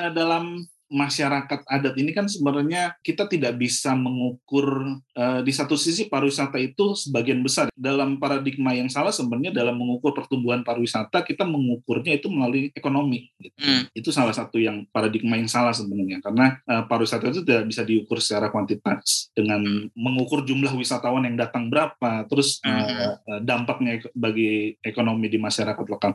uh, dalam masyarakat adat ini kan sebenarnya kita tidak bisa mengukur uh, di satu sisi pariwisata itu sebagian besar dalam paradigma yang salah sebenarnya dalam mengukur pertumbuhan pariwisata kita mengukurnya itu melalui ekonomi gitu. hmm. itu salah satu yang paradigma yang salah sebenarnya karena uh, pariwisata itu tidak bisa diukur secara kuantitas dengan mengukur jumlah wisatawan yang datang berapa terus uh, dampaknya bagi ekonomi di masyarakat lokal.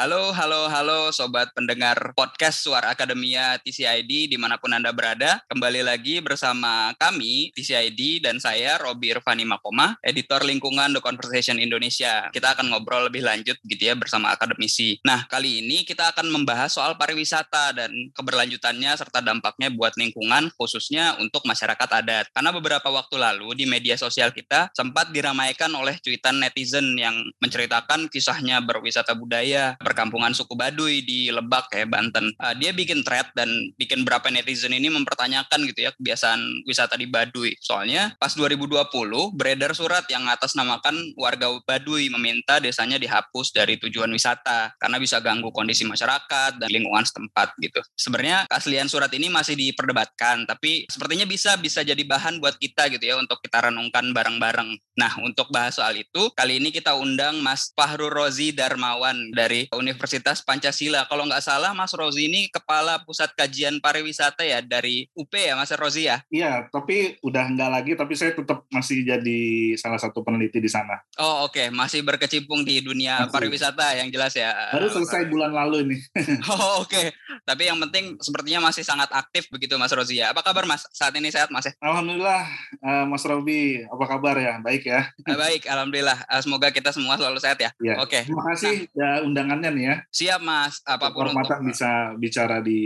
Halo, halo, halo Sobat pendengar podcast Suara Akademia TCID di mana pun Anda berada. Kembali lagi bersama kami, TCID, dan saya, Robi Irvani Makoma, editor lingkungan The Conversation Indonesia. Kita akan ngobrol lebih lanjut gitu ya bersama akademisi. Nah, kali ini kita akan membahas soal pariwisata dan keberlanjutannya serta dampaknya buat lingkungan, khususnya untuk masyarakat adat. Karena beberapa waktu lalu di media sosial kita sempat diramaikan oleh cuitan netizen yang menceritakan kisahnya berwisata budaya, perkampungan suku Baduy di Lebak ya Banten. Uh, dia bikin thread dan bikin berapa netizen ini mempertanyakan gitu ya kebiasaan wisata di Baduy. Soalnya pas 2020 beredar surat yang atas namakan warga Baduy meminta desanya dihapus dari tujuan wisata karena bisa ganggu kondisi masyarakat dan lingkungan setempat gitu. Sebenarnya keaslian surat ini masih diperdebatkan tapi sepertinya bisa bisa jadi bahan buat kita gitu ya untuk kita renungkan bareng-bareng. Nah, untuk bahas soal itu, kali ini kita undang Mas Fahru Rozi Darmawan dari Universitas Pancasila. Kalau nggak salah, Mas Rozi ini Kepala Pusat Kajian Pariwisata ya dari UP ya, Mas Rozi ya? Iya, tapi udah nggak lagi, tapi saya tetap masih jadi salah satu peneliti di sana. Oh oke, okay. masih berkecimpung di dunia masih. pariwisata yang jelas ya? Baru selesai bulan lalu ini. oh oke, okay. tapi yang penting sepertinya masih sangat aktif begitu Mas Rozi ya. Apa kabar Mas? Saat ini sehat Mas ya? Alhamdulillah, uh, Mas Robi, apa kabar ya? Baik ya? Uh, baik, Alhamdulillah. Uh, semoga kita semua selalu sehat ya. ya. Oke. Okay. Terima kasih nah, ya undangannya nih ya. Siap Mas, apa pun untuk bisa bicara di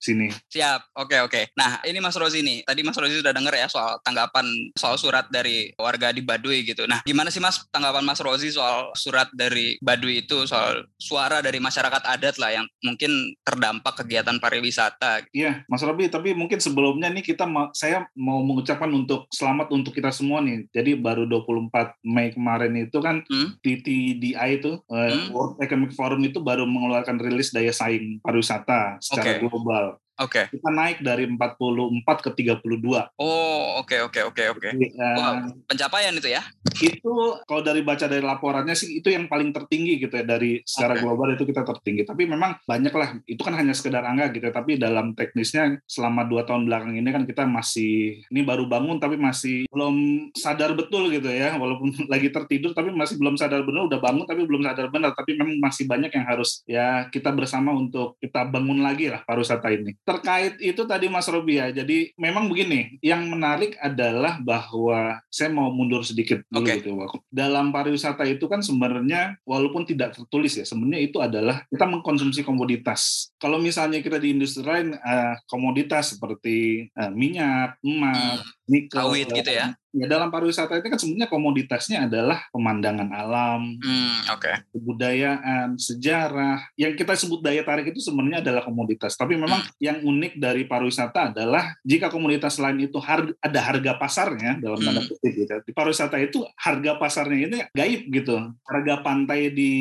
sini. Siap, oke oke. Nah ini Mas Rozi nih, tadi Mas Rozi sudah dengar ya soal tanggapan soal surat dari warga di Baduy gitu. Nah gimana sih Mas tanggapan Mas Rozi soal surat dari Baduy itu soal suara dari masyarakat adat lah yang mungkin terdampak kegiatan pariwisata. Iya Mas Robi, tapi mungkin sebelumnya nih kita saya mau mengucapkan untuk selamat untuk kita semua nih. Jadi baru 24 Mei kemarin itu kan hmm? TTDI itu eh, hmm? World Economic Forum itu baru mengeluarkan rilis daya saing pariwisata secara okay. global. Oke. Okay. Kita naik dari 44 ke 32. Oh, oke oke oke oke. Wow, pencapaian itu ya? Itu kalau dari baca dari laporannya sih itu yang paling tertinggi gitu ya dari secara okay. global itu kita tertinggi. Tapi memang banyak lah itu kan hanya sekedar angka gitu ya. Tapi dalam teknisnya selama dua tahun belakang ini kan kita masih ini baru bangun tapi masih belum sadar betul gitu ya. Walaupun lagi tertidur tapi masih belum sadar benar. Udah bangun tapi belum sadar benar. Tapi memang masih banyak yang harus ya kita bersama untuk kita bangun lagi lah pariwisata ini terkait itu tadi Mas Robi ya. Jadi memang begini, yang menarik adalah bahwa saya mau mundur sedikit dulu okay. gitu. Dalam pariwisata itu kan sebenarnya walaupun tidak tertulis ya, sebenarnya itu adalah kita mengkonsumsi komoditas. Kalau misalnya kita di industri lain uh, komoditas seperti uh, minyak, emas, nikel, gitu ya ya dalam pariwisata itu kan sebenarnya komoditasnya adalah pemandangan alam, hmm, okay. kebudayaan, sejarah. Yang kita sebut daya tarik itu sebenarnya adalah komoditas. Tapi memang hmm. yang unik dari pariwisata adalah jika komoditas lain itu harga, ada harga pasarnya dalam tanda hmm. kutip gitu. Di pariwisata itu harga pasarnya ini gaib gitu. Harga pantai di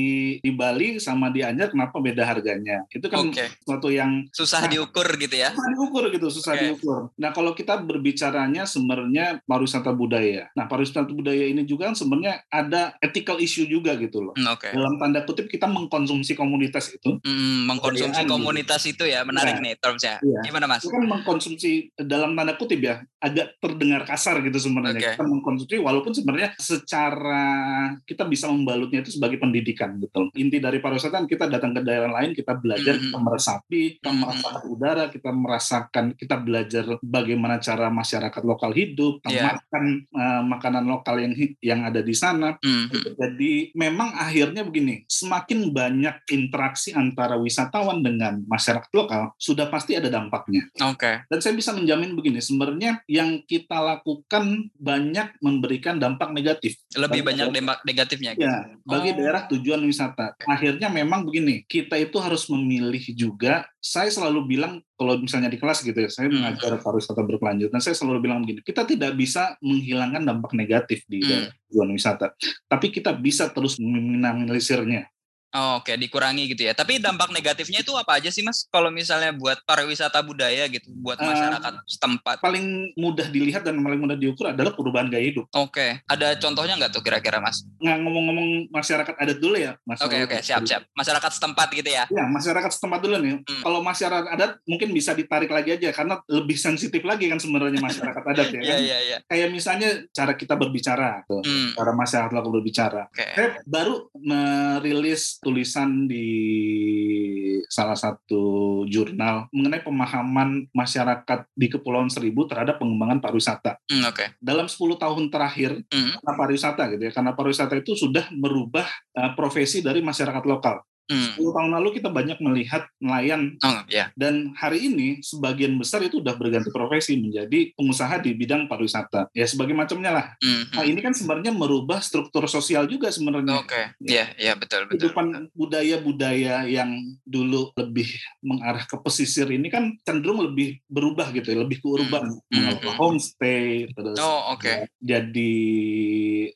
di Bali sama di Anjar kenapa beda harganya? Itu kan okay. sesuatu yang susah nah, diukur gitu ya. Susah diukur gitu, susah okay. diukur. Nah, kalau kita berbicaranya sebenarnya pariwisata budaya. Nah, pariwisata budaya ini juga kan sebenarnya ada ethical issue juga gitu loh. Hmm, okay. Dalam tanda kutip kita mengkonsumsi komunitas itu. Hmm, mengkonsumsi komunitas gitu. itu ya menarik nah, nih termsnya. Iya. Gimana Mas? Itu kan mengkonsumsi dalam tanda kutip ya agak terdengar kasar gitu sebenarnya. Okay. Kita mengkonsumsi walaupun sebenarnya secara kita bisa membalutnya itu sebagai pendidikan gitu. Inti dari pariwisata kan kita datang ke daerah lain, kita belajar, mm -hmm. kita meresapi, kita mm -hmm. merasakan udara, kita merasakan, kita belajar bagaimana cara masyarakat lokal lokal hidup, Iya. makan eh, makanan lokal yang yang ada di sana. Mhm. Jadi memang akhirnya begini, semakin banyak interaksi antara wisatawan dengan masyarakat lokal, sudah pasti ada dampaknya. Oke. Dan saya bisa menjamin begini, sebenarnya yang kita lakukan banyak memberikan dampak negatif. Lebih Baik, banyak dampak negatifnya gitu. Ya, bagi Oh. daerah tujuan wisata. Akhirnya memang begini, kita itu harus memilih juga. Saya selalu bilang kalau misalnya di kelas gitu ya, saya Hmm. mengajar pariwisata berkelanjutan, saya selalu bilang begini, kita tidak bisa menghilangkan dampak negatif di Hmm. tujuan wisata, tapi kita bisa terus meminimalisirnya. Oh, Oke, dikurangi gitu ya. Tapi dampak negatifnya itu apa aja sih, Mas? Kalau misalnya buat pariwisata budaya gitu, buat masyarakat setempat. Paling mudah dilihat dan paling mudah diukur adalah perubahan gaya hidup. Oke, ada contohnya nggak tuh kira-kira, Mas? Nggak ngomong-ngomong masyarakat adat dulu ya, Mas. Oke, oke, siap-siap. Masyarakat setempat gitu ya. Ya, masyarakat setempat dulu nih. Hmm. Kalau masyarakat adat mungkin bisa ditarik lagi aja karena lebih sensitif lagi kan sebenarnya masyarakat adat ya. Iya, kan? iya, iya. Kayak misalnya cara kita berbicara, tuh. Hmm, cara masyarakat lokal berbicara. Oke. Saya baru merilis tulisan di salah satu jurnal mengenai pemahaman masyarakat di Kepulauan Seribu terhadap pengembangan pariwisata. Hmm, Oke. Dalam 10 tahun terakhir, Hmm, karena pariwisata gitu ya, karena pariwisata itu sudah merubah eh, profesi dari masyarakat lokal. Hmm. 10 tahun lalu kita banyak melihat nelayan Oh, ya. dan hari ini sebagian besar itu udah berganti profesi menjadi pengusaha di bidang pariwisata. Ya sebagai macamnya lah. Hmm, Nah ini kan sebenarnya merubah struktur sosial juga sebenarnya. Oke. Iya, iya betul, betul. Kehidupan budaya-budaya yang dulu lebih mengarah ke pesisir ini kan cenderung lebih berubah gitu ya, lebih ke urban. Hmm, Mengelola hmm. homestay, terus Oh, oke. jadi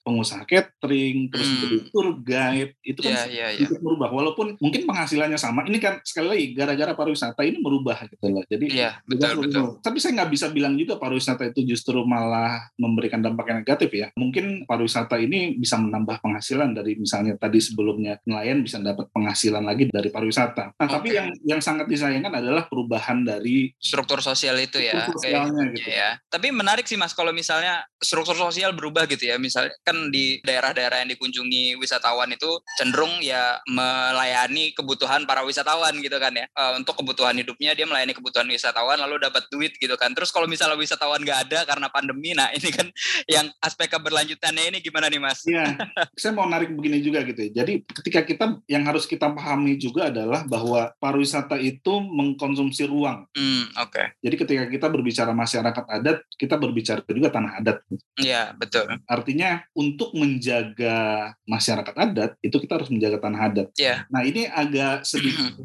pengusaha catering, terus Hmm. jadi tour guide. Itu kan Iya, iya, iya. sedikit merubah. Walaupun mungkin penghasilannya sama. Ini kan sekali lagi gara-gara pariwisata ini merubah gitu loh. Jadi Iya, juga betul, betul. Tapi saya nggak bisa bilang juga pariwisata itu justru malah memberikan dampak yang negatif ya. Mungkin pariwisata ini bisa menambah penghasilan dari misalnya tadi sebelumnya nelayan bisa dapat penghasilan lagi dari pariwisata. Nah, tapi Oke. yang yang sangat disayangkan adalah perubahan dari Struktur sosial itu ya. struktur kayak- sosialnya gitu. Iya ya. Tapi menarik sih Mas kalau misalnya struktur sosial berubah gitu ya. Misalnya kan di daerah-daerah yang dikunjungi wisatawan itu cenderung ya melayani kebutuhan para wisatawan gitu kan ya. Eh, untuk kebutuhan hidupnya dia melayani kebutuhan wisatawan lalu dapat duit gitu kan. Terus kalau misalnya wisatawan nggak ada karena pandemi, nah ini kan yang aspek keberlanjutannya ini gimana nih Mas? Iya, saya mau narik begini juga gitu ya. Jadi ketika kita yang harus kita pahami juga adalah bahwa pariwisata itu mengkonsumsi ruang. Hmm, oke. Jadi ketika kita berbicara masyarakat adat, kita berbicara juga tanah adat. Iya, betul. Artinya untuk menjaga masyarakat adat itu kita harus menjaga tanah adat. Iya. Nah ini agak sedikit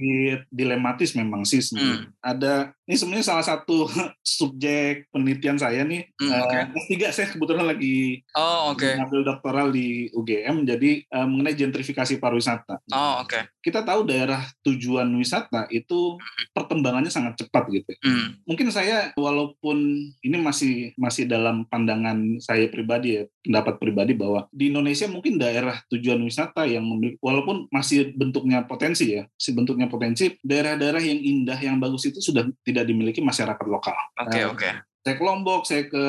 dilematis memang sih sebenarnya. Ada ini sebenarnya salah satu subjek penelitian saya nih. Eh, oke. S3 saya kebetulan lagi Oh, oke. mengambil doktoral di UGM jadi eh, mengenai gentrifikasi pariwisata. Oh, oke. Kita tahu daerah tujuan wisata itu perkembangannya sangat cepat gitu. Hmm, Mungkin saya walaupun ini masih masih dalam pandangan saya pribadi ya, pendapat pribadi bahwa di Indonesia mungkin daerah tujuan wisata yang memiliki walaupun masih bentuknya potensi ya, masih bentuknya potensi, daerah-daerah yang indah yang bagus itu sudah tidak dimiliki masyarakat lokal. Oke, Eh, oke. Saya ke Lombok, saya ke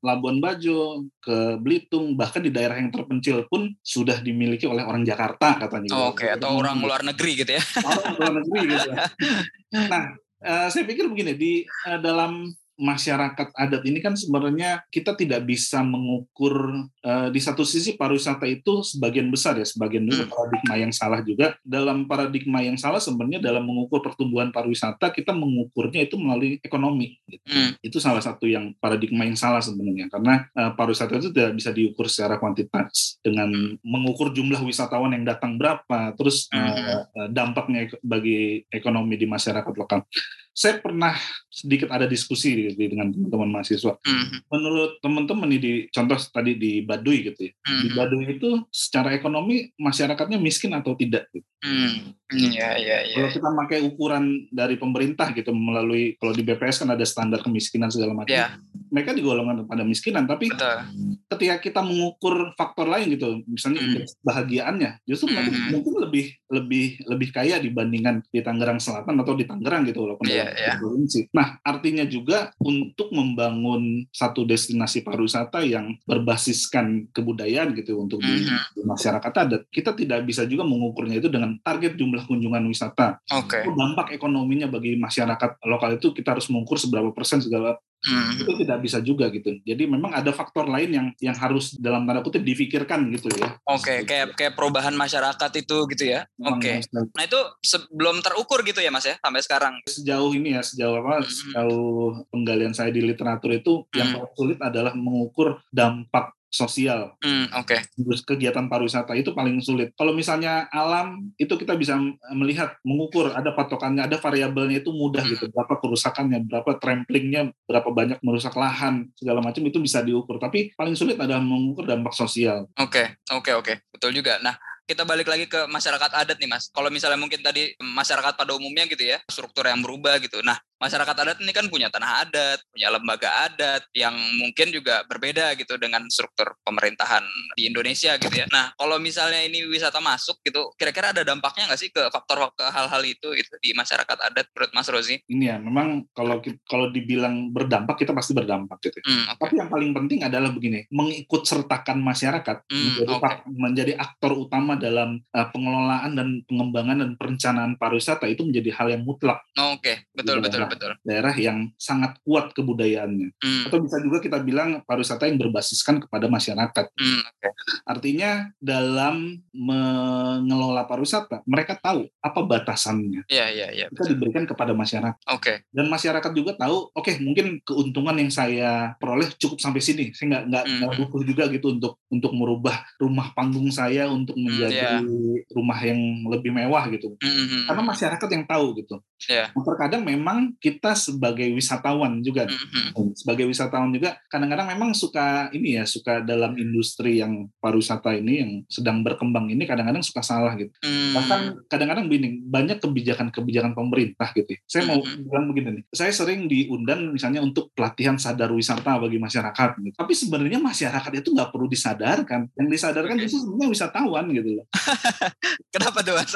Labuan Bajo, ke Belitung, bahkan di daerah yang terpencil pun sudah dimiliki oleh orang Jakarta katanya. Oh, Oke, atau orang luar negeri gitu ya. orang luar negeri gitu. Nah, eh, saya pikir begini di eh, dalam masyarakat adat ini kan sebenarnya kita tidak bisa mengukur eh, di satu sisi pariwisata itu sebagian besar ya sebagian juga Hmm. paradigma yang salah juga dalam paradigma yang salah sebenarnya dalam mengukur pertumbuhan pariwisata kita mengukurnya itu melalui ekonomi gitu. Hmm, itu salah satu yang paradigma yang salah sebenarnya karena eh, pariwisata itu tidak bisa diukur secara kuantitas dengan mengukur jumlah wisatawan yang datang berapa terus eh, dampaknya bagi ekonomi di masyarakat lokal. Saya pernah sedikit ada diskusi gitu dengan teman-teman mahasiswa. hmm, Menurut teman-teman nih di contoh tadi di Baduy gitu ya. Di hmm, Baduy itu secara ekonomi masyarakatnya miskin atau tidak gitu. hmm. Iya, iya, iya. Kalau kita pakai ukuran dari pemerintah gitu melalui kalau di BPS kan ada standar kemiskinan segala macam. Iya. Mereka digolongkan pada miskinan, tapi Betul. ketika kita mengukur faktor lain gitu, misalnya Hmm. indeks bahagiaannya, justru Hmm. mungkin lebih lebih lebih kaya dibandingkan di Tangerang Selatan atau di Tangerang gitu walaupun Iya, provinsi. Nah, artinya juga untuk membangun satu destinasi pariwisata yang berbasiskan kebudayaan gitu untuk di, Mhm. di masyarakat adat, kita tidak bisa juga mengukurnya itu dengan target jumlah kunjungan wisata Oke. dampak ekonominya bagi masyarakat lokal itu kita harus mengukur seberapa persen segala Hmm. itu tidak bisa juga gitu. Jadi memang ada faktor lain yang yang harus dalam tanda kutip difikirkan gitu ya. Oke, kayak kayak perubahan masyarakat itu gitu ya. Oke. Nah itu sebelum terukur gitu ya mas ya sampai sekarang. Sejauh ini ya, sejauh apa? Hmm. Sejauh penggalian saya di literatur itu yang Hmm. paling sulit adalah mengukur dampak sosial Hmm, Oke. terus kegiatan pariwisata itu paling sulit. Kalau misalnya alam itu kita bisa melihat, mengukur, ada patokannya, ada variabelnya itu mudah Hmm. gitu. Berapa kerusakannya, berapa tramplingnya, berapa banyak merusak lahan, segala macam itu bisa diukur. Tapi paling sulit adalah mengukur dampak sosial. Oke, oke, oke, betul juga. Nah, kita balik lagi ke masyarakat adat nih, Mas. Kalau misalnya mungkin tadi masyarakat pada umumnya gitu ya, struktur yang berubah gitu. Nah, masyarakat adat ini kan punya tanah adat, punya lembaga adat yang mungkin juga berbeda gitu dengan struktur pemerintahan di Indonesia gitu ya. Nah, kalau misalnya ini wisata masuk gitu, kira-kira ada dampaknya nggak sih ke faktor ke hal-hal itu gitu di masyarakat adat menurut Mas Rozi? Ini ya, memang kalau kalau dibilang berdampak kita pasti berdampak gitu. Hmm, oke. Tapi yang paling penting adalah begini, mengikut sertakan masyarakat Hmm, menjadi, oke. fak- menjadi aktor utama dalam uh, pengelolaan dan pengembangan dan perencanaan pariwisata itu menjadi hal yang mutlak Oke, betul, Iya, betul, nah. Betul. daerah yang sangat kuat kebudayaannya. Hmm, Atau bisa juga kita bilang pariwisata yang berbasiskan kepada masyarakat. hmm, oke. Artinya dalam mengelola pariwisata, mereka tahu apa batasannya. Iya, iya, iya, Kita betul. diberikan kepada masyarakat. Oke. dan masyarakat juga tahu oke mungkin keuntungan yang saya peroleh cukup sampai sini saya nggak nggak Hmm. nggak butuh juga gitu untuk untuk merubah rumah panggung saya untuk menjadi iya. rumah yang lebih mewah gitu Hmm, hmm, hmm. karena masyarakat yang tahu gitu Iya. Nah, terkadang memang kita sebagai wisatawan juga Hmm, hmm. sebagai wisatawan juga kadang-kadang memang suka ini ya suka dalam industri yang pariwisata ini yang sedang berkembang ini kadang-kadang suka salah gitu Hmm. bahkan kadang-kadang begini banyak kebijakan-kebijakan pemerintah gitu ya. saya mau Mhm. bilang begini nih saya sering diundang misalnya untuk pelatihan sadar wisata bagi masyarakat gitu. tapi sebenarnya masyarakat itu nggak perlu disadarkan yang disadarkan Oke. justru sebenarnya wisatawan gitu loh Kenapa tuh mas?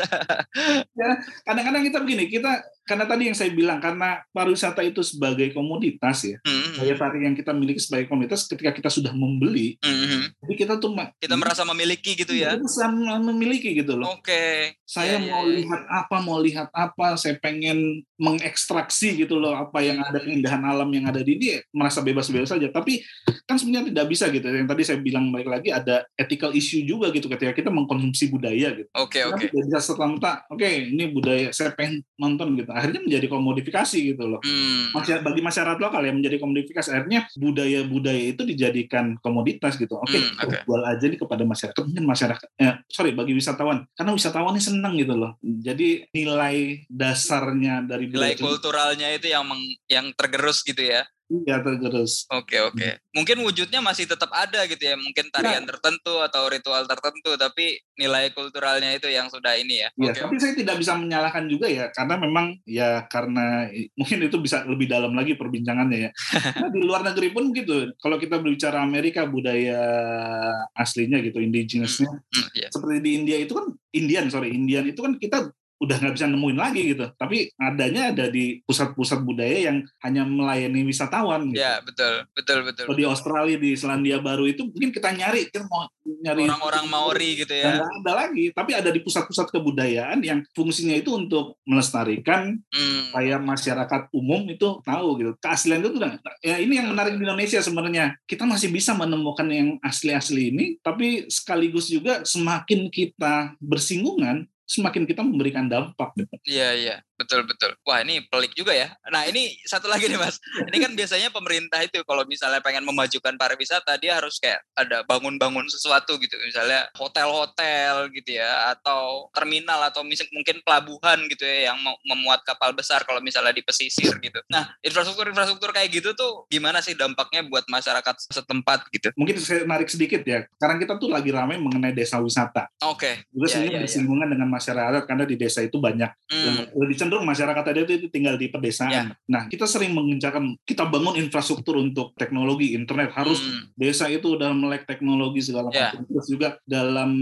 kadang-kadang kita begini kita karena tadi yang saya bilang karena pariwisata itu sebagai komoditas ya Hmm, daya tarik yang kita miliki sebagai komoditas ketika kita sudah membeli hmm, hmm. jadi kita tuh Kita merasa memiliki gitu ya? kita bisa memiliki gitu loh Oke. saya Iya, iya, mau iya. lihat apa mau lihat apa saya pengen mengekstraksi gitu loh apa yang ada keindahan alam yang ada di dia merasa bebas-bebas saja tapi kan sebenarnya tidak bisa gitu yang tadi saya bilang balik lagi ada ethical issue juga gitu ketika kita mengkonsumsi budaya gitu Oke, Kita oke. tidak bisa serta-merta oke ini budaya saya pengen nonton gitu akhirnya menjadi komodifikasi gitu loh Hmm. Bagi masyarakat lokal ya menjadi komodifikasi akhirnya budaya-budaya itu dijadikan komoditas gitu oke Hmm, oke. jual aja nih kepada masyarakat mungkin masyarakat eh, sorry bagi wisatawan karena wisatawan ini senang gitu loh jadi nilai dasarnya dari Nilai budaya kulturalnya itu yang meng- yang tergerus gitu ya? Iya tergerus Oke, oke. Mungkin wujudnya masih tetap ada gitu ya? Mungkin tarian tertentu atau ritual tertentu, tapi nilai kulturalnya itu yang sudah ini ya? Ya, Oke, tapi saya tidak bisa menyalahkan juga ya, karena memang ya karena mungkin itu bisa lebih dalam lagi perbincangannya ya. Nah, di luar negeri pun gitu. Kalau kita berbicara Amerika budaya aslinya gitu, indigenousnya, Hmm, iya. seperti di India itu kan Indian sorry Indian itu kan kita udah nggak bisa nemuin lagi gitu tapi adanya ada di pusat-pusat budaya yang hanya melayani wisatawan gitu. Ya, betul, betul, betul. Kalau di Australia di Selandia Baru itu mungkin kita nyari kita mau nyari Orang-orang Maori gitu ya? nggak ada lagi tapi ada di pusat-pusat kebudayaan yang fungsinya itu untuk melestarikan Hmm. supaya masyarakat umum itu tahu gitu keaslian itu udah ya ini yang menarik di Indonesia sebenarnya kita masih bisa menemukan yang asli-asli ini tapi sekaligus juga semakin kita bersinggungan semakin kita memberikan dampak gitu. Iya, iya. Betul, betul. Wah, ini pelik juga ya. Nah, ini satu lagi nih, Mas. Ini kan biasanya pemerintah itu kalau misalnya pengen memajukan pariwisata, dia harus kayak ada bangun-bangun sesuatu gitu. Misalnya hotel-hotel gitu ya, atau terminal, atau mungkin pelabuhan gitu ya, yang mau memuat kapal besar kalau misalnya di pesisir gitu. Nah, infrastruktur-infrastruktur kayak gitu tuh gimana sih dampaknya buat masyarakat setempat gitu? mungkin saya narik sedikit ya sekarang kita tuh lagi ramai mengenai desa wisata Oke. juga Iya, sebenarnya iya, iya. bersinggungan dengan masyarakat karena di desa itu banyak yang Hmm, lebih cenderung masyarakat tadi itu tinggal di pedesaan. Nah, kita sering mengencarkan kita bangun infrastruktur untuk teknologi internet harus hmm, desa itu udah melek teknologi segala Ya. macam. Terus juga dalam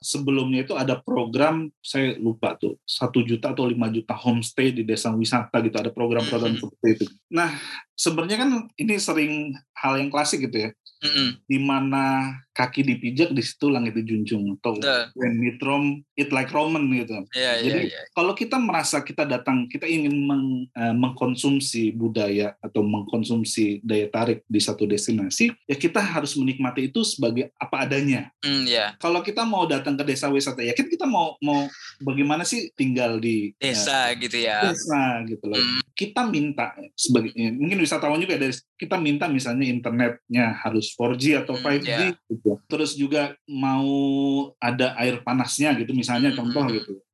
sebelumnya itu ada program saya lupa tuh satu juta atau lima juta homestay di desa wisata gitu ada program-program Mhm. seperti itu. Nah sebenarnya kan ini sering hal yang klasik gitu ya hmm, hmm. di mana kaki dipijak di situ langit dijunjung atau when meet Rome eat like Roman gitu. Iya, iya, Jadi iya. kalau kita merasa kita datang, kita ingin meng- eh, mengkonsumsi budaya atau mengkonsumsi daya tarik di satu destinasi, ya kita harus menikmati itu sebagai apa adanya. Hmm, ya. Kalau kita mau datang ke desa wisata, ya kan kita mau mau bagaimana sih tinggal di eh, Desa gitu ya. desa gitu loh. Hmm. Kita minta sebagai ya, mungkin wisatawan juga dari kita minta misalnya internetnya harus 4G atau Hmm, 5G ya. gitu. Terus juga mau ada air panasnya gitu misalnya contoh gitu.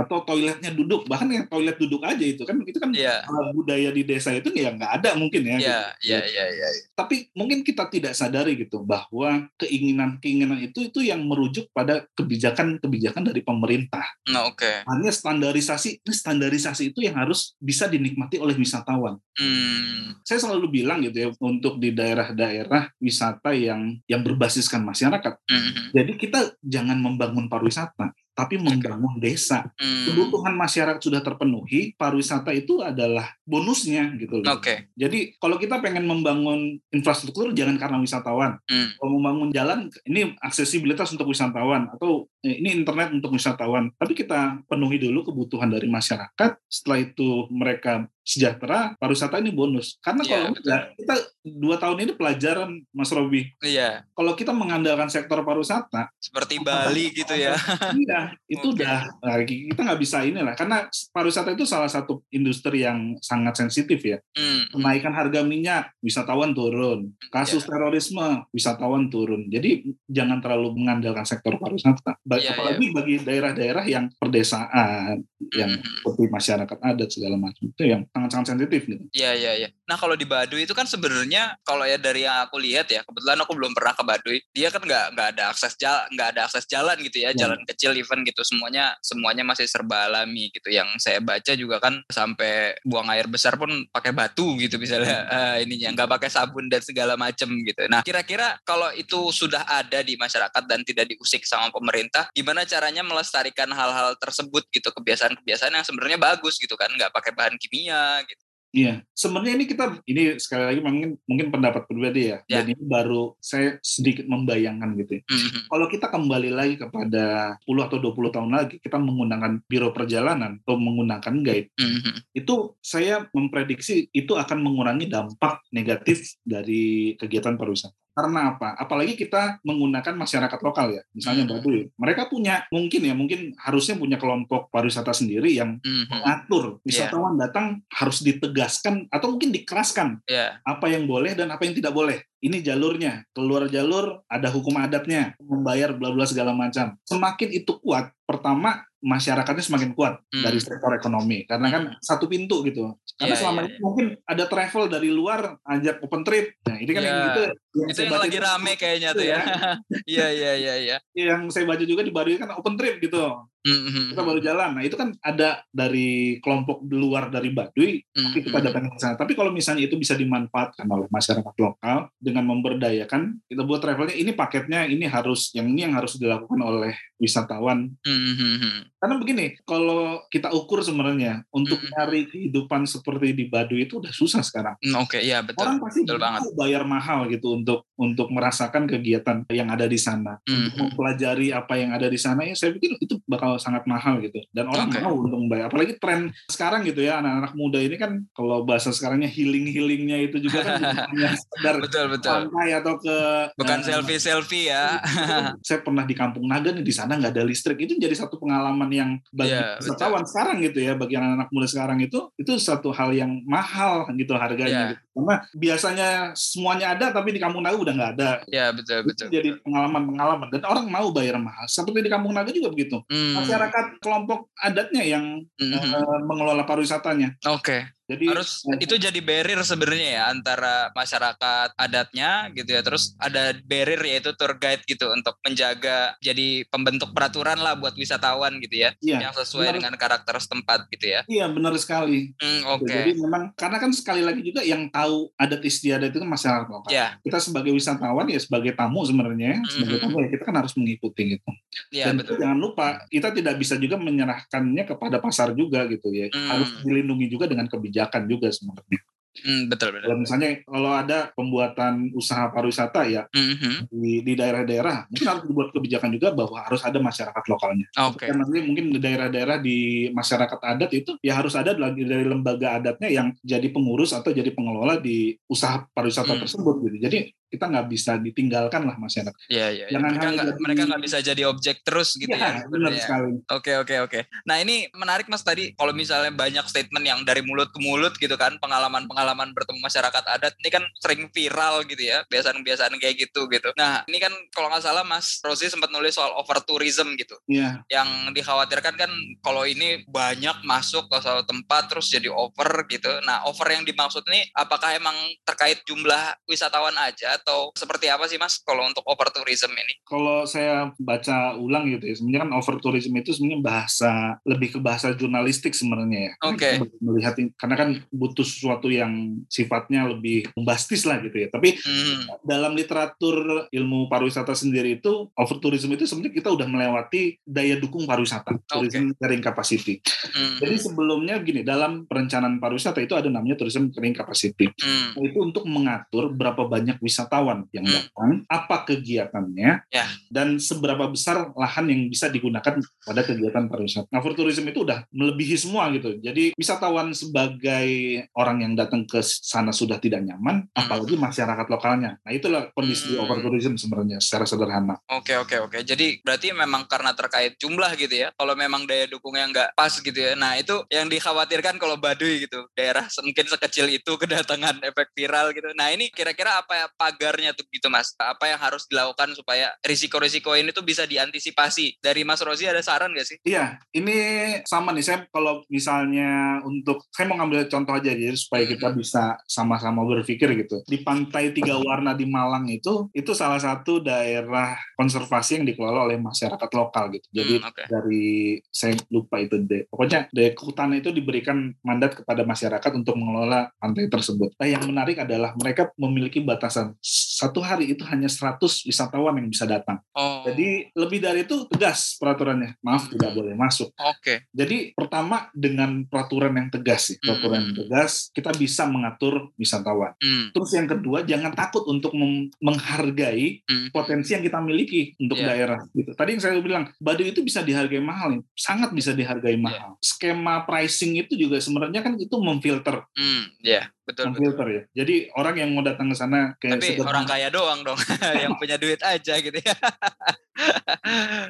Atau toiletnya duduk bahkan yang toilet duduk aja itu kan itu kan uh, budaya di desa itu ya nggak ada mungkin ya. Iya, gitu. iya, iya, iya. Tapi mungkin kita tidak sadari gitu bahwa keinginan-keinginan itu itu yang merujuk pada kebijakan-kebijakan dari pemerintah Nah, oke. hanya standarisasi standarisasi itu yang harus bisa dinikmati oleh wisatawan. Hmm. Saya selalu bilang gitu ya untuk di daerah-daerah wisata yang yang berbasiskan masyarakat. Hmm. Jadi kita jangan membangun pariwisata, tapi membangun desa. Hmm. Kebutuhan masyarakat sudah terpenuhi, pariwisata itu adalah bonusnya gitu loh. Oke. Jadi kalau kita pengen membangun infrastruktur jangan karena wisatawan. Hmm. Kalau membangun jalan ini aksesibilitas untuk wisatawan atau ini internet untuk wisatawan. Tapi kita penuhi dulu kebutuhan dari masyarakat. Setelah itu mereka sejahtera, pariwisata ini bonus. Karena Iya, kalau enggak, kita dua tahun ini pelajaran Mas Robi. Iya. Kalau kita mengandalkan sektor pariwisata, Seperti Bali gitu ya. iya itu Oke. udah nah, kita nggak bisa inilah karena pariwisata itu salah satu industri yang sangat sensitif ya. Hmm. kenaikan harga minyak, wisatawan turun. Kasus Iya. terorisme, wisatawan turun. Jadi jangan terlalu mengandalkan sektor pariwisata. Iya, Apalagi bagi daerah-daerah yang perdesaan, yang Hmm. seperti masyarakat adat segala macam itu yang sangat-sangat sensitif gitu. Iya iya iya. Nah kalau di Baduy itu kan sebenarnya kalau ya dari yang aku lihat ya kebetulan aku belum pernah ke Baduy. Dia kan nggak nggak ada akses jalan nggak ada akses jalan gitu ya Ya. jalan kecil event gitu semuanya semuanya masih serba alami gitu. Yang saya baca juga kan sampai buang air besar pun pakai batu gitu misalnya eh, ininya nggak pakai sabun dan segala macem gitu. Nah kira-kira kalau itu sudah ada di masyarakat dan tidak diusik sama pemerintah, gimana caranya melestarikan hal-hal tersebut gitu kebiasaan-kebiasaan yang sebenarnya bagus gitu kan nggak pakai bahan kimia gitu. Iya, sebenarnya ini kita ini sekali lagi mungkin mungkin pendapat pribadi ya. Ya. Dan ini baru saya sedikit membayangkan gitu. ya. Mhm. Kalau kita kembali lagi kepada 10 atau 20 tahun lagi kita menggunakan biro perjalanan atau menggunakan guide Mhm. itu saya memprediksi itu akan mengurangi dampak negatif dari kegiatan pariwisata. Karena apa? Apalagi kita menggunakan masyarakat lokal ya, misalnya Hmm. Baduy. Mereka punya mungkin ya, mungkin harusnya punya kelompok pariwisata sendiri yang Mhm. mengatur wisatawan datang harus ditegaskan atau mungkin dikeraskan Ya, apa yang boleh dan apa yang tidak boleh. Ini jalurnya, keluar jalur ada hukum adatnya, membayar bla bla segala macam. Semakin itu kuat, pertama masyarakatnya semakin kuat Hmm. dari sektor ekonomi karena kan satu pintu gitu. Karena Iya, selama iya, ini mungkin ada travel dari luar ajak open trip. Nah, ini kan yang Iya. gitu yang itu yang lagi rame kayaknya tuh ya. Iya, iya, iya, iya. Yang saya baca juga di Baduy kan open trip gitu. Mhm. Kita baru jalan. Nah, itu kan ada dari kelompok luar dari Baduy tapi kita datang ke sana. Tapi kalau misalnya itu bisa dimanfaatkan oleh masyarakat lokal dengan memberdayakan, kita buat travelnya ini paketnya ini harus yang ini yang harus dilakukan oleh wisatawan. Mhm. Karena begini, kalau kita ukur sebenarnya untuk Mhm. nyari kehidupan seperti di Baduy itu udah susah sekarang. Hmm, Oke, iya betul. Orang pasti betul banget. bayar mahal gitu untuk untuk merasakan kegiatan yang ada di sana, untuk Mhm. mempelajari apa yang ada di sana. Ya saya pikir itu bakal sangat mahal gitu. Dan orang Oke. mau untuk membayar. Apalagi tren sekarang gitu ya, anak-anak muda ini kan kalau bahasa sekarangnya healing healingnya itu juga kan hanya sekedar Betul, betul. pantai atau ke Bukan eh, selfie-selfie ya. saya pernah di Kampung Naga nih di sana nggak ada listrik itu jadi satu pengalaman yang bagi Iya, wisatawan sekarang gitu ya bagi anak-anak muda sekarang itu itu satu hal yang mahal gitu harganya Iya. gitu. Karena biasanya semuanya ada tapi di Kampung Naga udah nggak ada Iya, betul, itu betul. jadi pengalaman-pengalaman dan orang mau bayar mahal seperti di Kampung Naga juga begitu Hmm. masyarakat kelompok adatnya yang Mhm. eh, mengelola pariwisatanya Oke. Jadi harus itu jadi barrier sebenarnya ya antara masyarakat adatnya gitu ya terus ada barrier yaitu tour guide gitu untuk menjaga jadi pembentuk peraturan lah buat wisatawan gitu ya iya yang sesuai benar. dengan karakter setempat gitu ya iya benar sekali Hmm, oke Jadi memang karena kan sekali lagi juga yang tahu adat istiadat itu kan masyarakat lokal. ya Kita sebagai wisatawan ya sebagai tamu sebenarnya, sebagai Mhm. tamu ya kita kan harus mengikuti gitu. ya Dan betul jangan lupa kita tidak bisa juga menyerahkannya kepada pasar juga gitu ya. Hmm. Harus dilindungi juga dengan kebijakan juga sebenarnya. Hmm, betul betul. Kalau misalnya kalau ada pembuatan usaha pariwisata ya Mhm. di di daerah-daerah mungkin harus dibuat kebijakan juga bahwa harus ada masyarakat lokalnya. Oke. Nanti mungkin di daerah-daerah di masyarakat adat itu ya harus ada lagi dari lembaga adatnya yang jadi pengurus atau jadi pengelola di usaha pariwisata Hmm. tersebut gitu. Jadi kita nggak bisa ditinggalkan lah masyarakat. Iya iya. iya. Jangan Mereka nggak jadi- mereka nggak bisa jadi objek terus gitu Iya, ya. benar sebenarnya. sekali. Oke oke oke. Nah ini menarik mas tadi kalau misalnya banyak statement yang dari mulut ke mulut gitu kan pengalaman-pengalaman bertemu masyarakat adat ini kan sering viral gitu ya kebiasaan-kebiasaan kayak gitu gitu. Nah ini kan kalau nggak salah mas Rosi sempat nulis soal over tourism gitu. Iya, Yang dikhawatirkan kan kalau ini banyak masuk ke suatu tempat terus jadi over gitu. Nah over yang dimaksud ini apakah emang terkait jumlah wisatawan aja atau seperti apa sih mas kalau untuk over tourism ini? kalau saya baca ulang gitu ya, sebenarnya kan over tourism itu sebenarnya bahasa lebih ke bahasa jurnalistik sebenarnya ya. Oke. kita Melihat karena kan butuh sesuatu yang sifatnya lebih bombastis lah gitu ya. Tapi Hmm, dalam literatur ilmu pariwisata sendiri itu over tourism itu sebenarnya kita udah melewati daya dukung pariwisata, tourism carrying capacity. hmm, Jadi sebelumnya gini, dalam perencanaan pariwisata itu ada namanya tourism carrying capacity. hmm. Itu untuk mengatur berapa banyak wisatawan yang Hmm. datang, apa kegiatannya, Ya. dan seberapa besar lahan yang bisa digunakan pada kegiatan pariwisata. Nah, tourism itu udah melebihi semua gitu. Jadi wisatawan sebagai orang yang datang ke sana sudah tidak nyaman, Hmm. apalagi masyarakat lokalnya. Nah, itulah kondisi Hmm. tourism sebenarnya secara sederhana. Oke oke oke. Jadi berarti memang karena terkait jumlah gitu ya. Kalau memang daya dukungnya nggak pas gitu ya. Nah itu yang dikhawatirkan kalau Baduy gitu. Daerah mungkin sekecil itu kedatangan efek viral gitu. Nah ini kira-kira apa ya pagarnya tuh gitu mas? Apa yang harus dilakukan supaya risiko-risiko ini tuh bisa diantisipasi? Dari Mas Rozi ada saran nggak sih? Iya, ini sama nih. Saya kalau misalnya untuk saya mau ngambil contoh aja jadi supaya kita bisa sama-sama berpikir gitu. Di pantai tiga warna di Malang itu itu salah satu daerah konservasi yang dikelola oleh masyarakat lokal gitu. Jadi Hmm, oke. dari saya lupa itu deh. Pokoknya dari kehutanan itu diberikan mandat kepada masyarakat untuk mengelola pantai tersebut. Nah, yang menarik adalah mereka memiliki batasan satu hari itu hanya 100 wisatawan yang bisa datang. Oh. Jadi lebih dari itu tegas peraturannya. Maaf Hmm. tidak boleh masuk. Oke. Jadi pertama dengan peraturan yang tegas sih, peraturan yang Hmm. tegas kita bisa mengatur wisatawan. Hmm. Terus yang kedua jangan takut untuk menghargai Hmm. potensi yang kita miliki untuk Iya. daerah gitu. Tadi yang saya bilang Baduy itu bisa dihargai mahal, nih. sangat bisa Iya. dihargai mahal. Skema pricing itu juga sebenarnya kan itu memfilter, Hmm. Ya betul betul. memfilter ya. Jadi orang yang mau datang ke sana kayak Tapi sekedar- orang kaya doang dong yang punya duit aja gitu ya.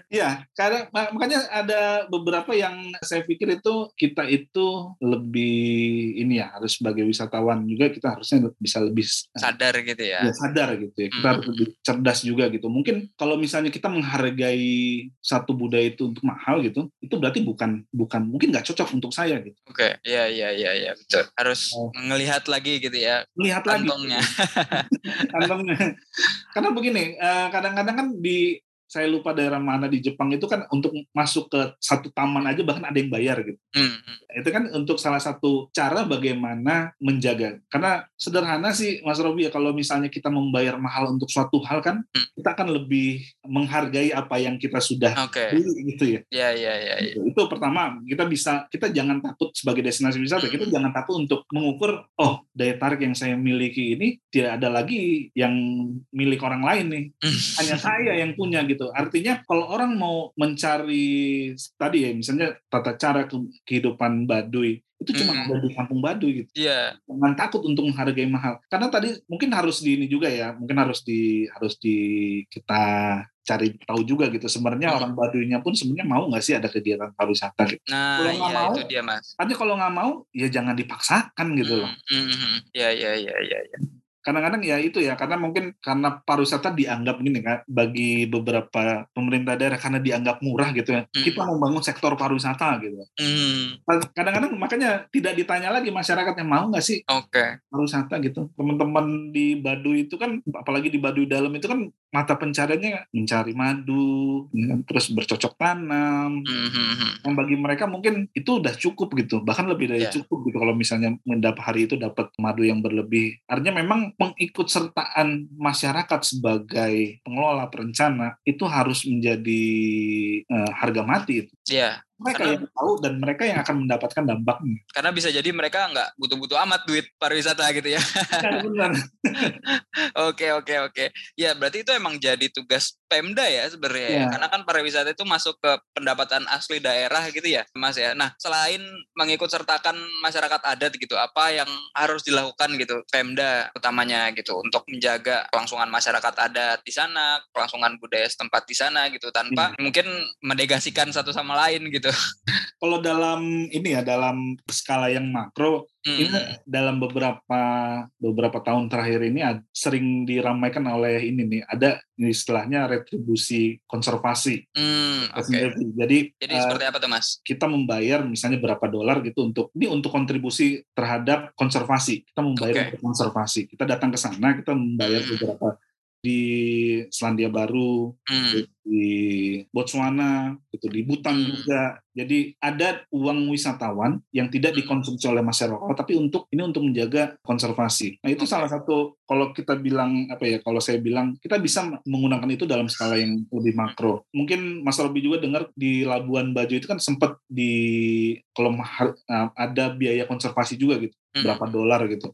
Iya, karena mak- makanya ada beberapa yang saya pikir itu kita itu lebih ini ya harus sebagai wisatawan juga kita harusnya bisa lebih Sadar gitu ya. ya, sadar gitu ya. Kita Hmm. harus lebih cerdas juga gitu. Mungkin kalau misalnya kita menghargai satu budaya itu untuk mahal gitu, itu berarti bukan bukan mungkin nggak cocok untuk saya gitu. Oke, iya iya iya iya betul. Harus Oh. ngelihat lagi gitu ya Lihat lagi kantongnya. Karena begini, eh, kadang-kadang kan di saya lupa daerah mana di Jepang itu kan untuk masuk ke satu taman aja bahkan ada yang bayar gitu. Hmm, hmm. itu kan untuk salah satu cara bagaimana menjaga. Karena sederhana sih Mas Robi ya kalau misalnya kita membayar mahal untuk suatu hal kan Hmm. kita akan lebih menghargai apa yang kita sudah Oke. beli gitu ya. Iya iya iya. Itu pertama kita bisa kita jangan takut sebagai destinasi wisata kita Hmm. jangan takut untuk mengukur oh daya tarik yang saya miliki ini tidak ada lagi yang milik orang lain nih Hmm. hanya saya yang punya gitu. Artinya kalau orang mau mencari tadi ya misalnya tata cara ke- kehidupan Baduy itu cuma Hmm. ada di kampung Baduy gitu. Iya. Jangan takut untuk menghargai mahal. Karena tadi mungkin harus di ini juga ya, mungkin harus di harus di kita cari tahu juga gitu. Sebenarnya Hmm. orang Baduynya pun sebenarnya mau nggak sih ada kegiatan pariwisata gitu. Nah, Kalau nggak iya mau, itu dia, Mas. Aja kalau nggak mau ya jangan dipaksakan gitu loh. Hmm, hmm, hmm. Iya iya iya iya iya. Kadang-kadang ya itu ya karena mungkin karena pariwisata dianggap gini kan bagi beberapa pemerintah daerah karena dianggap murah gitu ya Hmm. kita membangun sektor pariwisata gitu Hmm, kadang-kadang makanya tidak ditanya lagi masyarakat yang mau nggak sih Oke. pariwisata gitu teman-teman di Baduy itu kan apalagi di Baduy dalam itu kan mata pencariannya mencari madu ya kan, terus bercocok tanam Hmm, hmm, hmm. yang bagi mereka mungkin itu udah cukup gitu bahkan lebih dari Iya. cukup gitu kalau misalnya mendapat hari itu dapat madu yang berlebih artinya memang pengikutsertaan masyarakat sebagai pengelola perencana itu harus menjadi eh, harga mati itu Iya. Mereka Karena- yang tahu dan mereka yang akan mendapatkan dampaknya. Karena bisa jadi mereka nggak butuh-butuh amat duit pariwisata gitu ya. Benar, benar. Oke oke oke. Ya berarti itu emang jadi tugas Pemda ya sebenarnya. ya. Iya. Karena kan pariwisata itu masuk ke pendapatan asli daerah gitu ya, Mas ya. Nah selain mengikut sertakan masyarakat adat gitu, apa yang harus dilakukan gitu Pemda utamanya gitu untuk menjaga kelangsungan masyarakat adat di sana, kelangsungan budaya setempat di sana gitu, tanpa mungkin menegasikan satu sama lain gitu. Kalau dalam ini ya dalam skala yang makro Hmm. ini dalam beberapa beberapa tahun terakhir ini ad- sering diramaikan oleh ini nih ada ini istilahnya retribusi konservasi. Hmm, Oke. Jadi, Jadi eh, seperti apa tuh Mas? kita membayar misalnya berapa dolar gitu untuk ini untuk kontribusi terhadap konservasi. Kita membayar Oke. untuk konservasi. Kita datang ke sana, kita membayar Hmm. beberapa di Selandia Baru, Hmm. di Botswana, gitu di Butan Hmm. juga. Jadi ada uang wisatawan yang tidak Hmm. dikonsumsi oleh masyarakat, tapi untuk ini untuk menjaga konservasi. Nah itu salah satu kalau kita bilang apa ya? Kalau saya bilang kita bisa menggunakan itu dalam skala yang lebih makro. Mungkin Mas Robi juga dengar di Labuan Bajo itu kan sempat di kalau ada biaya konservasi juga gitu, Hmm. berapa dolar gitu.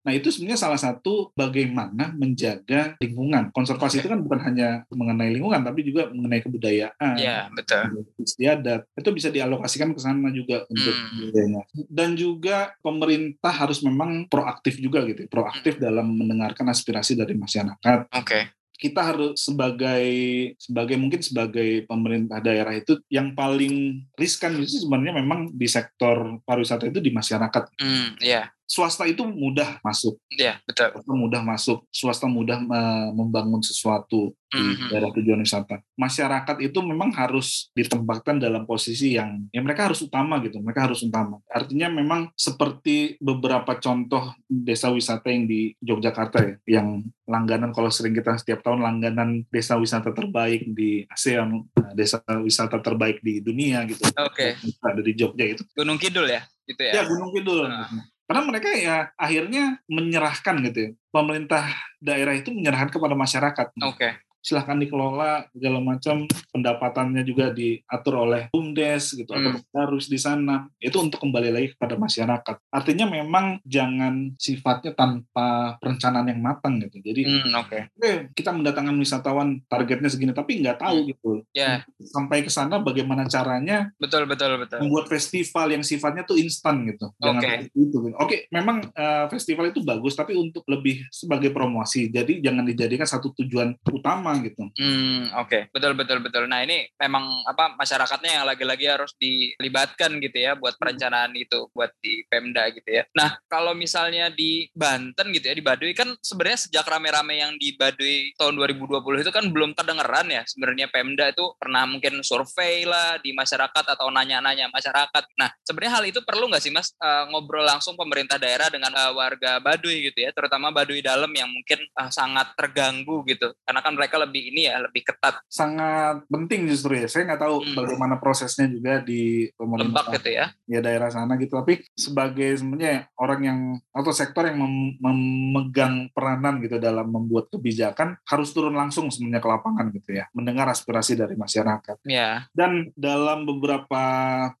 Nah itu sebenarnya salah satu bagaimana menjaga lingkungan. Konservasi itu kan bukan hanya mengenai lingkungan, tapi juga mengenai kebudayaan, Ya betul. istiadat. Itu bisa dialokasikan ke sana juga untuk Hmm. budayanya. Dan juga pemerintah harus memang proaktif juga gitu, proaktif Hmm. dalam mendengarkan aspirasi dari masyarakat. Oke. Kita harus sebagai sebagai mungkin sebagai pemerintah daerah itu yang paling riskan itu sebenarnya memang di sektor pariwisata itu di masyarakat. Hmm. Ya. Swasta itu mudah masuk Ya betul. swasta mudah masuk, swasta mudah eh, membangun sesuatu di Mhm. daerah tujuan wisata. Masyarakat itu memang harus ditempatkan dalam posisi yang ya mereka harus utama gitu, mereka harus utama. Artinya memang seperti beberapa contoh desa wisata yang di Yogyakarta ya, yang langganan kalau sering kita setiap tahun langganan desa wisata terbaik di ASEAN, nah, desa wisata terbaik di dunia gitu. Oke. Ada di Jogja itu. Gunung Kidul ya, gitu ya. Ya Gunung Kidul. Nah. Karena mereka ya akhirnya menyerahkan gitu ya. Pemerintah daerah itu menyerahkan kepada masyarakat. Oke. Silahkan dikelola segala macam pendapatannya juga diatur oleh BUMDes gitu atau Hmm. harus di sana itu untuk kembali lagi kepada masyarakat. Artinya memang jangan sifatnya tanpa perencanaan yang matang gitu. Jadi Hmm, oke. oke kita mendatangkan wisatawan targetnya segini tapi nggak tahu gitu. Ya, Sampai ke sana bagaimana caranya betul betul betul. membuat festival yang sifatnya tuh instan gitu. Jangan Oke. seperti itu. gitu. Oke, memang eh, festival itu bagus tapi untuk lebih sebagai promosi. Jadi jangan dijadikan satu tujuan utama gitu. Hmm, oke. Betul betul betul. Nah, ini memang apa masyarakatnya yang lagi-lagi harus dilibatkan gitu ya buat perencanaan itu buat di Pemda gitu ya. Nah, kalau misalnya di Banten gitu ya di Baduy kan sebenarnya sejak rame-rame yang di Baduy tahun 2020 itu kan belum kedengeran ya sebenarnya Pemda itu pernah mungkin survei lah di masyarakat atau nanya-nanya masyarakat. Nah, sebenarnya hal itu perlu nggak sih Mas eh, ngobrol langsung pemerintah daerah dengan eh, warga Baduy gitu ya, terutama Baduy dalam yang mungkin eh, sangat terganggu gitu. Karena kan mereka lebih ini ya, lebih ketat Sangat penting justru ya. Saya nggak tahu Hmm. bagaimana prosesnya juga di pemerintah lebak gitu ya. ya daerah sana gitu. Tapi sebagai sebenarnya orang yang atau sektor yang mem- memegang peranan gitu dalam membuat kebijakan harus turun langsung sebenarnya ke lapangan gitu ya, mendengar aspirasi dari masyarakat. Ya. dan dalam beberapa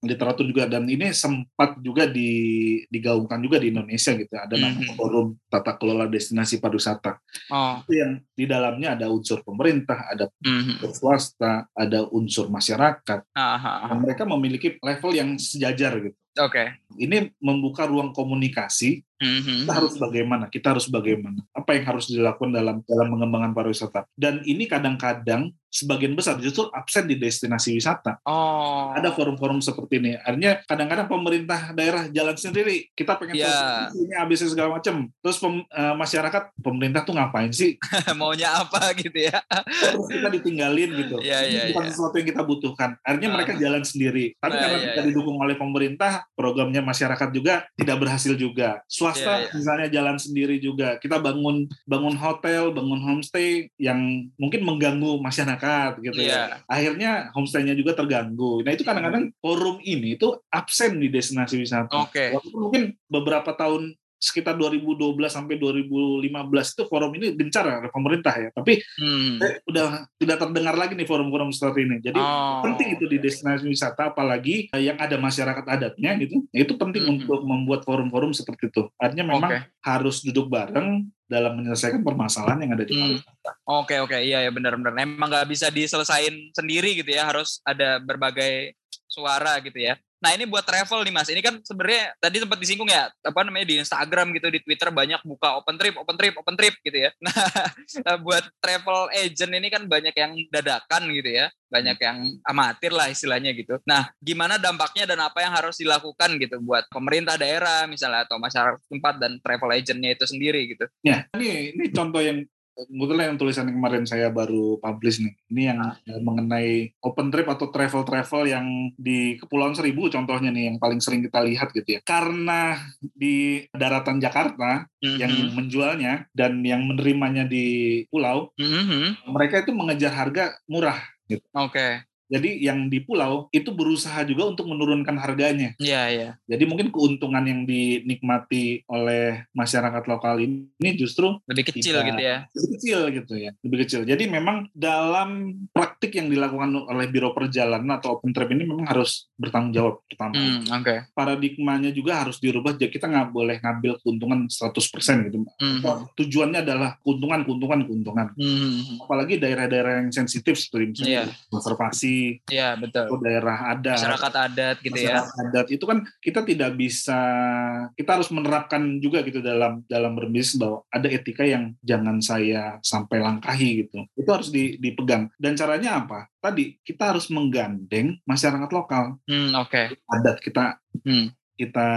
literatur juga dan ini sempat juga di, digaungkan juga di Indonesia gitu ada namanya Mhm. forum tata kelola destinasi pariwisata Oh. itu yang di dalamnya ada unsur pemerintah ada mhm. unsur swasta ada unsur masyarakat Ah, ah, ah. dan mereka memiliki level yang sejajar gitu Oke. ini membuka ruang komunikasi Mhm. kita harus bagaimana kita harus bagaimana apa yang harus dilakukan dalam dalam mengembangkan pariwisata dan ini kadang-kadang sebagian besar justru absen di destinasi wisata Oh. ada forum-forum seperti ini. Artinya kadang-kadang pemerintah daerah jalan sendiri. Kita pengen Iya. tahu ini ABC segala macam. Terus pem- eh, masyarakat pemerintah tuh ngapain sih? maunya apa gitu ya. Terus kita ditinggalin gitu. Iya, iya, Ini bukan iya. sesuatu yang kita butuhkan. Artinya Ah. mereka jalan sendiri. Tapi Nah, karena iya, kita iya. didukung oleh pemerintah, programnya masyarakat juga tidak berhasil juga. Swasta Iya, iya. misalnya jalan sendiri juga. Kita bangun bangun hotel, bangun homestay yang mungkin mengganggu masyarakat gitu Iya. ya. Akhirnya homestay-nya juga terganggu. Nah itu kadang-kadang forum ini itu absen di destinasi wisata. Oke. Walaupun mungkin beberapa tahun sekitar 2012 sampai 2015 itu forum ini gencar ya pemerintah ya. Tapi hmm. eh, udah tidak terdengar lagi nih forum-forum seperti ini. Jadi oh. penting itu di destinasi wisata apalagi yang ada masyarakat adatnya gitu. Itu penting hmm. untuk membuat forum-forum seperti itu. Artinya memang okay. harus duduk bareng dalam menyelesaikan permasalahan yang ada di hmm. Oke oke iya ya benar-benar. Emang nggak bisa diselesain sendiri gitu ya. Harus ada berbagai suara gitu ya. Nah ini buat travel nih mas, ini kan sebenarnya tadi sempat disinggung ya, apa namanya di Instagram gitu, di Twitter banyak buka open trip, open trip, open trip gitu ya. Nah buat travel agent ini kan banyak yang dadakan gitu ya, banyak yang amatir lah istilahnya gitu. Nah gimana dampaknya dan apa yang harus dilakukan gitu buat pemerintah daerah misalnya atau masyarakat tempat dan travel agentnya itu sendiri gitu. Ya ini ini contoh yang kebetulan yang tulisan yang kemarin saya baru publish nih. Ini yang ah. mengenai open trip atau travel-travel yang di Kepulauan Seribu contohnya nih yang paling sering kita lihat gitu ya. Karena di daratan Jakarta mm-hmm. yang menjualnya dan yang menerimanya di pulau, mm-hmm. mereka itu mengejar harga murah gitu. Oke. Okay. Jadi yang di pulau itu berusaha juga untuk menurunkan harganya. Iya, yeah, iya. Yeah. Jadi mungkin keuntungan yang dinikmati oleh masyarakat lokal ini justru lebih kecil kita, gitu ya. Lebih kecil gitu ya, lebih kecil. Jadi memang dalam praktik yang dilakukan oleh Biro Perjalanan atau Open Trip ini memang harus bertanggung jawab pertama. Hmm, okay. Paradigmanya juga harus dirubah. Jadi kita nggak boleh ngambil keuntungan 100% gitu. Hmm. Tujuannya adalah keuntungan, keuntungan, keuntungan. Hmm. Apalagi daerah-daerah yang sensitif seperti misalnya yeah. konservasi Iya betul. Daerah adat. Masyarakat adat gitu ya. masyarakat ya. adat itu kan kita tidak bisa kita harus menerapkan juga gitu dalam dalam berbisnis bahwa ada etika yang jangan saya sampai langkahi gitu. Itu harus dipegang. Dan caranya apa? Tadi kita harus menggandeng masyarakat lokal. Hmm, Oke. Okay. Adat kita hmm. kita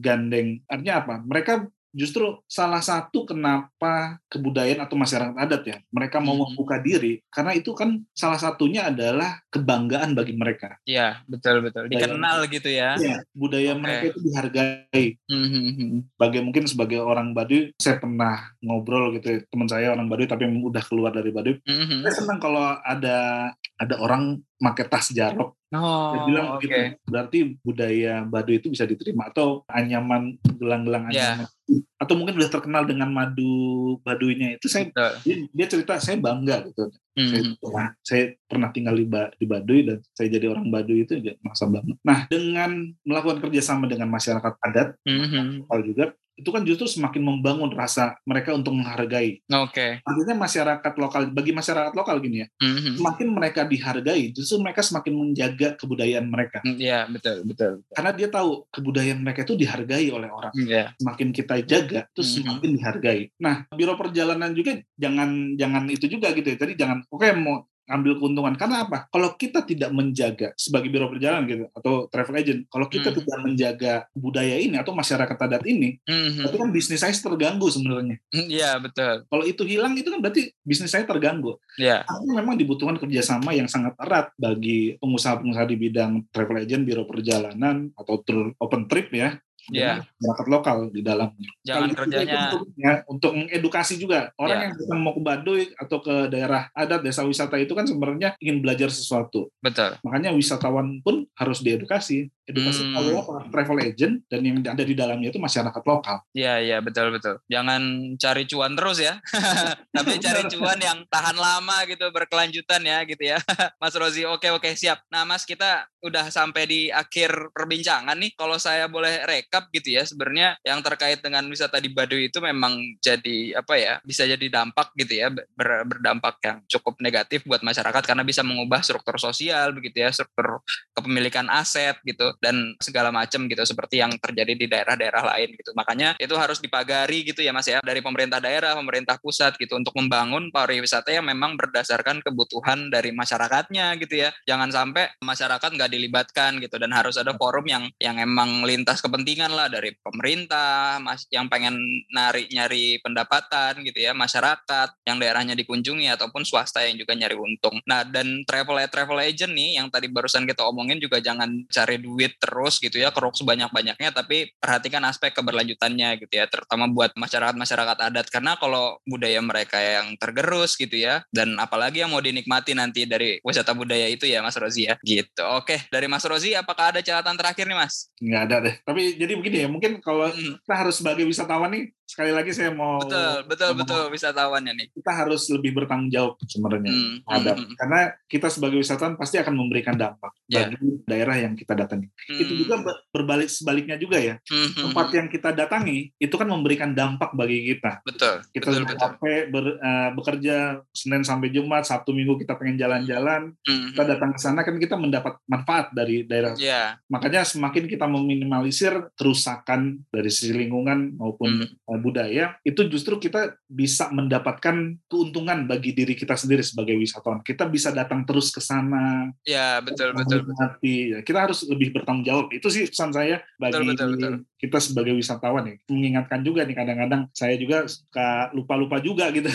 gandeng. Artinya apa? Mereka justru salah satu kenapa kebudayaan atau masyarakat adat ya mereka mau hmm. membuka diri karena itu kan salah satunya adalah kebanggaan bagi mereka. Iya betul betul dikenal budaya, gitu ya. Iya budaya okay. mereka itu dihargai. Hmm. Bagi mungkin sebagai orang Baduy saya pernah ngobrol gitu ya, teman saya orang Baduy tapi udah keluar dari Baduy. Hmm. Saya senang kalau ada ada orang pakai tas jarok. Oh, Dia bilang okay. gitu. Berarti budaya Baduy itu bisa diterima atau anyaman gelang-gelang iya. anyaman. Yeah. Atau mungkin udah terkenal dengan madu Baduynya itu saya dia, dia cerita saya bangga gitu. Mm-hmm. Saya, pernah, saya pernah tinggal di, di Baduy dan saya jadi orang Baduy itu juga masa banget. Nah, dengan melakukan kerjasama dengan masyarakat adat, mm-hmm. juga itu kan justru semakin membangun rasa mereka untuk menghargai. Oke. Okay. Artinya masyarakat lokal bagi masyarakat lokal gini ya, mm-hmm. semakin mereka dihargai, justru mereka semakin menjaga kebudayaan mereka. Mm, iya mm, betul, betul betul. Karena dia tahu kebudayaan mereka itu dihargai oleh orang. Yeah. Semakin kita jaga, itu mm-hmm. semakin dihargai. Nah, biro perjalanan juga jangan jangan itu juga gitu ya. Tadi jangan oke okay, mau ambil keuntungan. Karena apa? Kalau kita tidak menjaga sebagai biro perjalanan gitu atau travel agent, kalau kita hmm. tidak menjaga budaya ini atau masyarakat adat ini, hmm. itu kan bisnis saya terganggu sebenarnya. Hmm, iya hmm, betul. Kalau itu hilang itu kan berarti bisnis saya terganggu. Iya. Artinya memang dibutuhkan kerjasama yang sangat erat bagi pengusaha-pengusaha di bidang travel agent, biro perjalanan atau tour open trip ya yeah. masyarakat lokal di dalamnya. Jangan kerjanya untuk, ya, untuk mengedukasi juga orang yeah. yang mau ke Baduy atau ke daerah adat desa wisata itu kan sebenarnya ingin belajar sesuatu. Betul. Makanya wisatawan pun harus diedukasi. Edukasi hmm. kalau apa? Travel agent dan yang ada di dalamnya itu masyarakat lokal. Iya iya betul betul. Jangan cari cuan terus ya, tapi cari cuan yang tahan lama gitu berkelanjutan ya gitu ya. Mas Rozi oke oke siap. Nah Mas kita udah sampai di akhir perbincangan nih. Kalau saya boleh rekap gitu ya sebenarnya yang terkait dengan wisata di Baduy itu memang jadi apa ya bisa jadi dampak gitu ya ber, berdampak yang cukup negatif buat masyarakat karena bisa mengubah struktur sosial begitu ya struktur kepemilikan aset gitu dan segala macam gitu seperti yang terjadi di daerah-daerah lain gitu. Makanya itu harus dipagari gitu ya Mas ya dari pemerintah daerah, pemerintah pusat gitu untuk membangun pariwisata yang memang berdasarkan kebutuhan dari masyarakatnya gitu ya. Jangan sampai masyarakat nggak dilibatkan gitu dan harus ada forum yang yang emang lintas kepentingan lah dari pemerintah, mas yang pengen nari nyari pendapatan gitu ya, masyarakat yang daerahnya dikunjungi ataupun swasta yang juga nyari untung. Nah, dan travel travel agent nih yang tadi barusan kita omongin juga jangan cari duit komplit terus gitu ya keruk sebanyak-banyaknya tapi perhatikan aspek keberlanjutannya gitu ya terutama buat masyarakat-masyarakat adat. Karena kalau budaya mereka yang tergerus gitu ya dan apalagi yang mau dinikmati nanti dari wisata budaya itu ya Mas Rozi ya gitu. Oke dari Mas Rozi apakah ada catatan terakhir nih Mas? Nggak ada deh. Tapi jadi begini ya mungkin kalau hmm. kita harus sebagai wisatawan nih sekali lagi saya mau betul betul betul wisatawannya nih kita harus lebih bertanggung jawab sebenarnya hmm. ada hmm. karena kita sebagai wisatawan pasti akan memberikan dampak yeah. bagi daerah yang kita datangi hmm. itu juga berbalik sebaliknya juga ya hmm. tempat yang kita datangi itu kan memberikan dampak bagi kita betul kita betul, betul. capek ber, uh, bekerja senin sampai jumat sabtu minggu kita pengen jalan-jalan hmm. kita datang ke sana kan kita mendapat manfaat dari daerah yeah. makanya semakin kita meminimalisir kerusakan dari sisi lingkungan maupun hmm budaya itu justru kita bisa mendapatkan keuntungan bagi diri kita sendiri sebagai wisatawan. Kita bisa datang terus ke sana. Ya, betul betul. betul. Kita harus lebih bertanggung jawab. Itu sih pesan saya bagi betul, betul, betul. kita sebagai wisatawan ya. Mengingatkan juga nih kadang-kadang saya juga suka lupa-lupa juga gitu.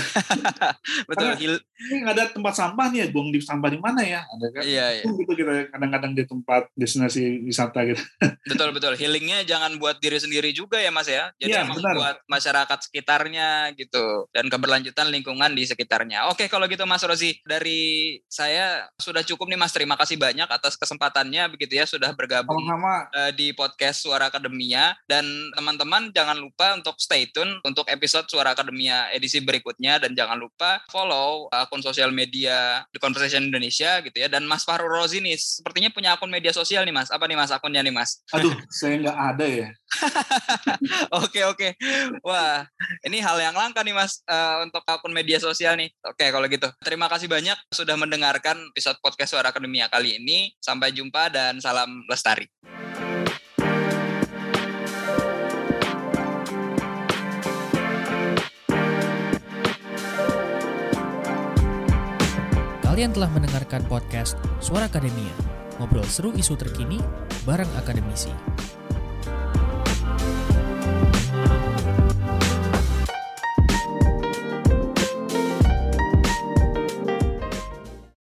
betul. ini ada tempat sampah nih ya, buang di sampah di mana ya? Ada kan? Iya, iya. Gitu kita kadang-kadang di tempat destinasi wisata gitu. betul betul. Healingnya jangan buat diri sendiri juga ya Mas ya. Jadi ya, emang benar. buat masyarakat sekitarnya gitu dan keberlanjutan lingkungan di sekitarnya. Oke kalau gitu Mas Rozi dari saya sudah cukup nih Mas terima kasih banyak atas kesempatannya begitu ya sudah bergabung Sama. Uh, di podcast Suara Akademia dan teman-teman jangan lupa untuk stay tune untuk episode Suara Akademia edisi berikutnya dan jangan lupa follow akun sosial media The Conversation Indonesia gitu ya dan Mas Fahru Rozi nih sepertinya punya akun media sosial nih Mas apa nih Mas akunnya nih Mas? Aduh saya nggak ada ya. Oke oke. Wah, ini hal yang langka nih Mas uh, untuk akun media sosial nih. Oke, kalau gitu. Terima kasih banyak sudah mendengarkan episode podcast Suara Akademia kali ini. Sampai jumpa dan salam lestari. Kalian telah mendengarkan podcast Suara Akademia. Ngobrol seru isu terkini bareng akademisi.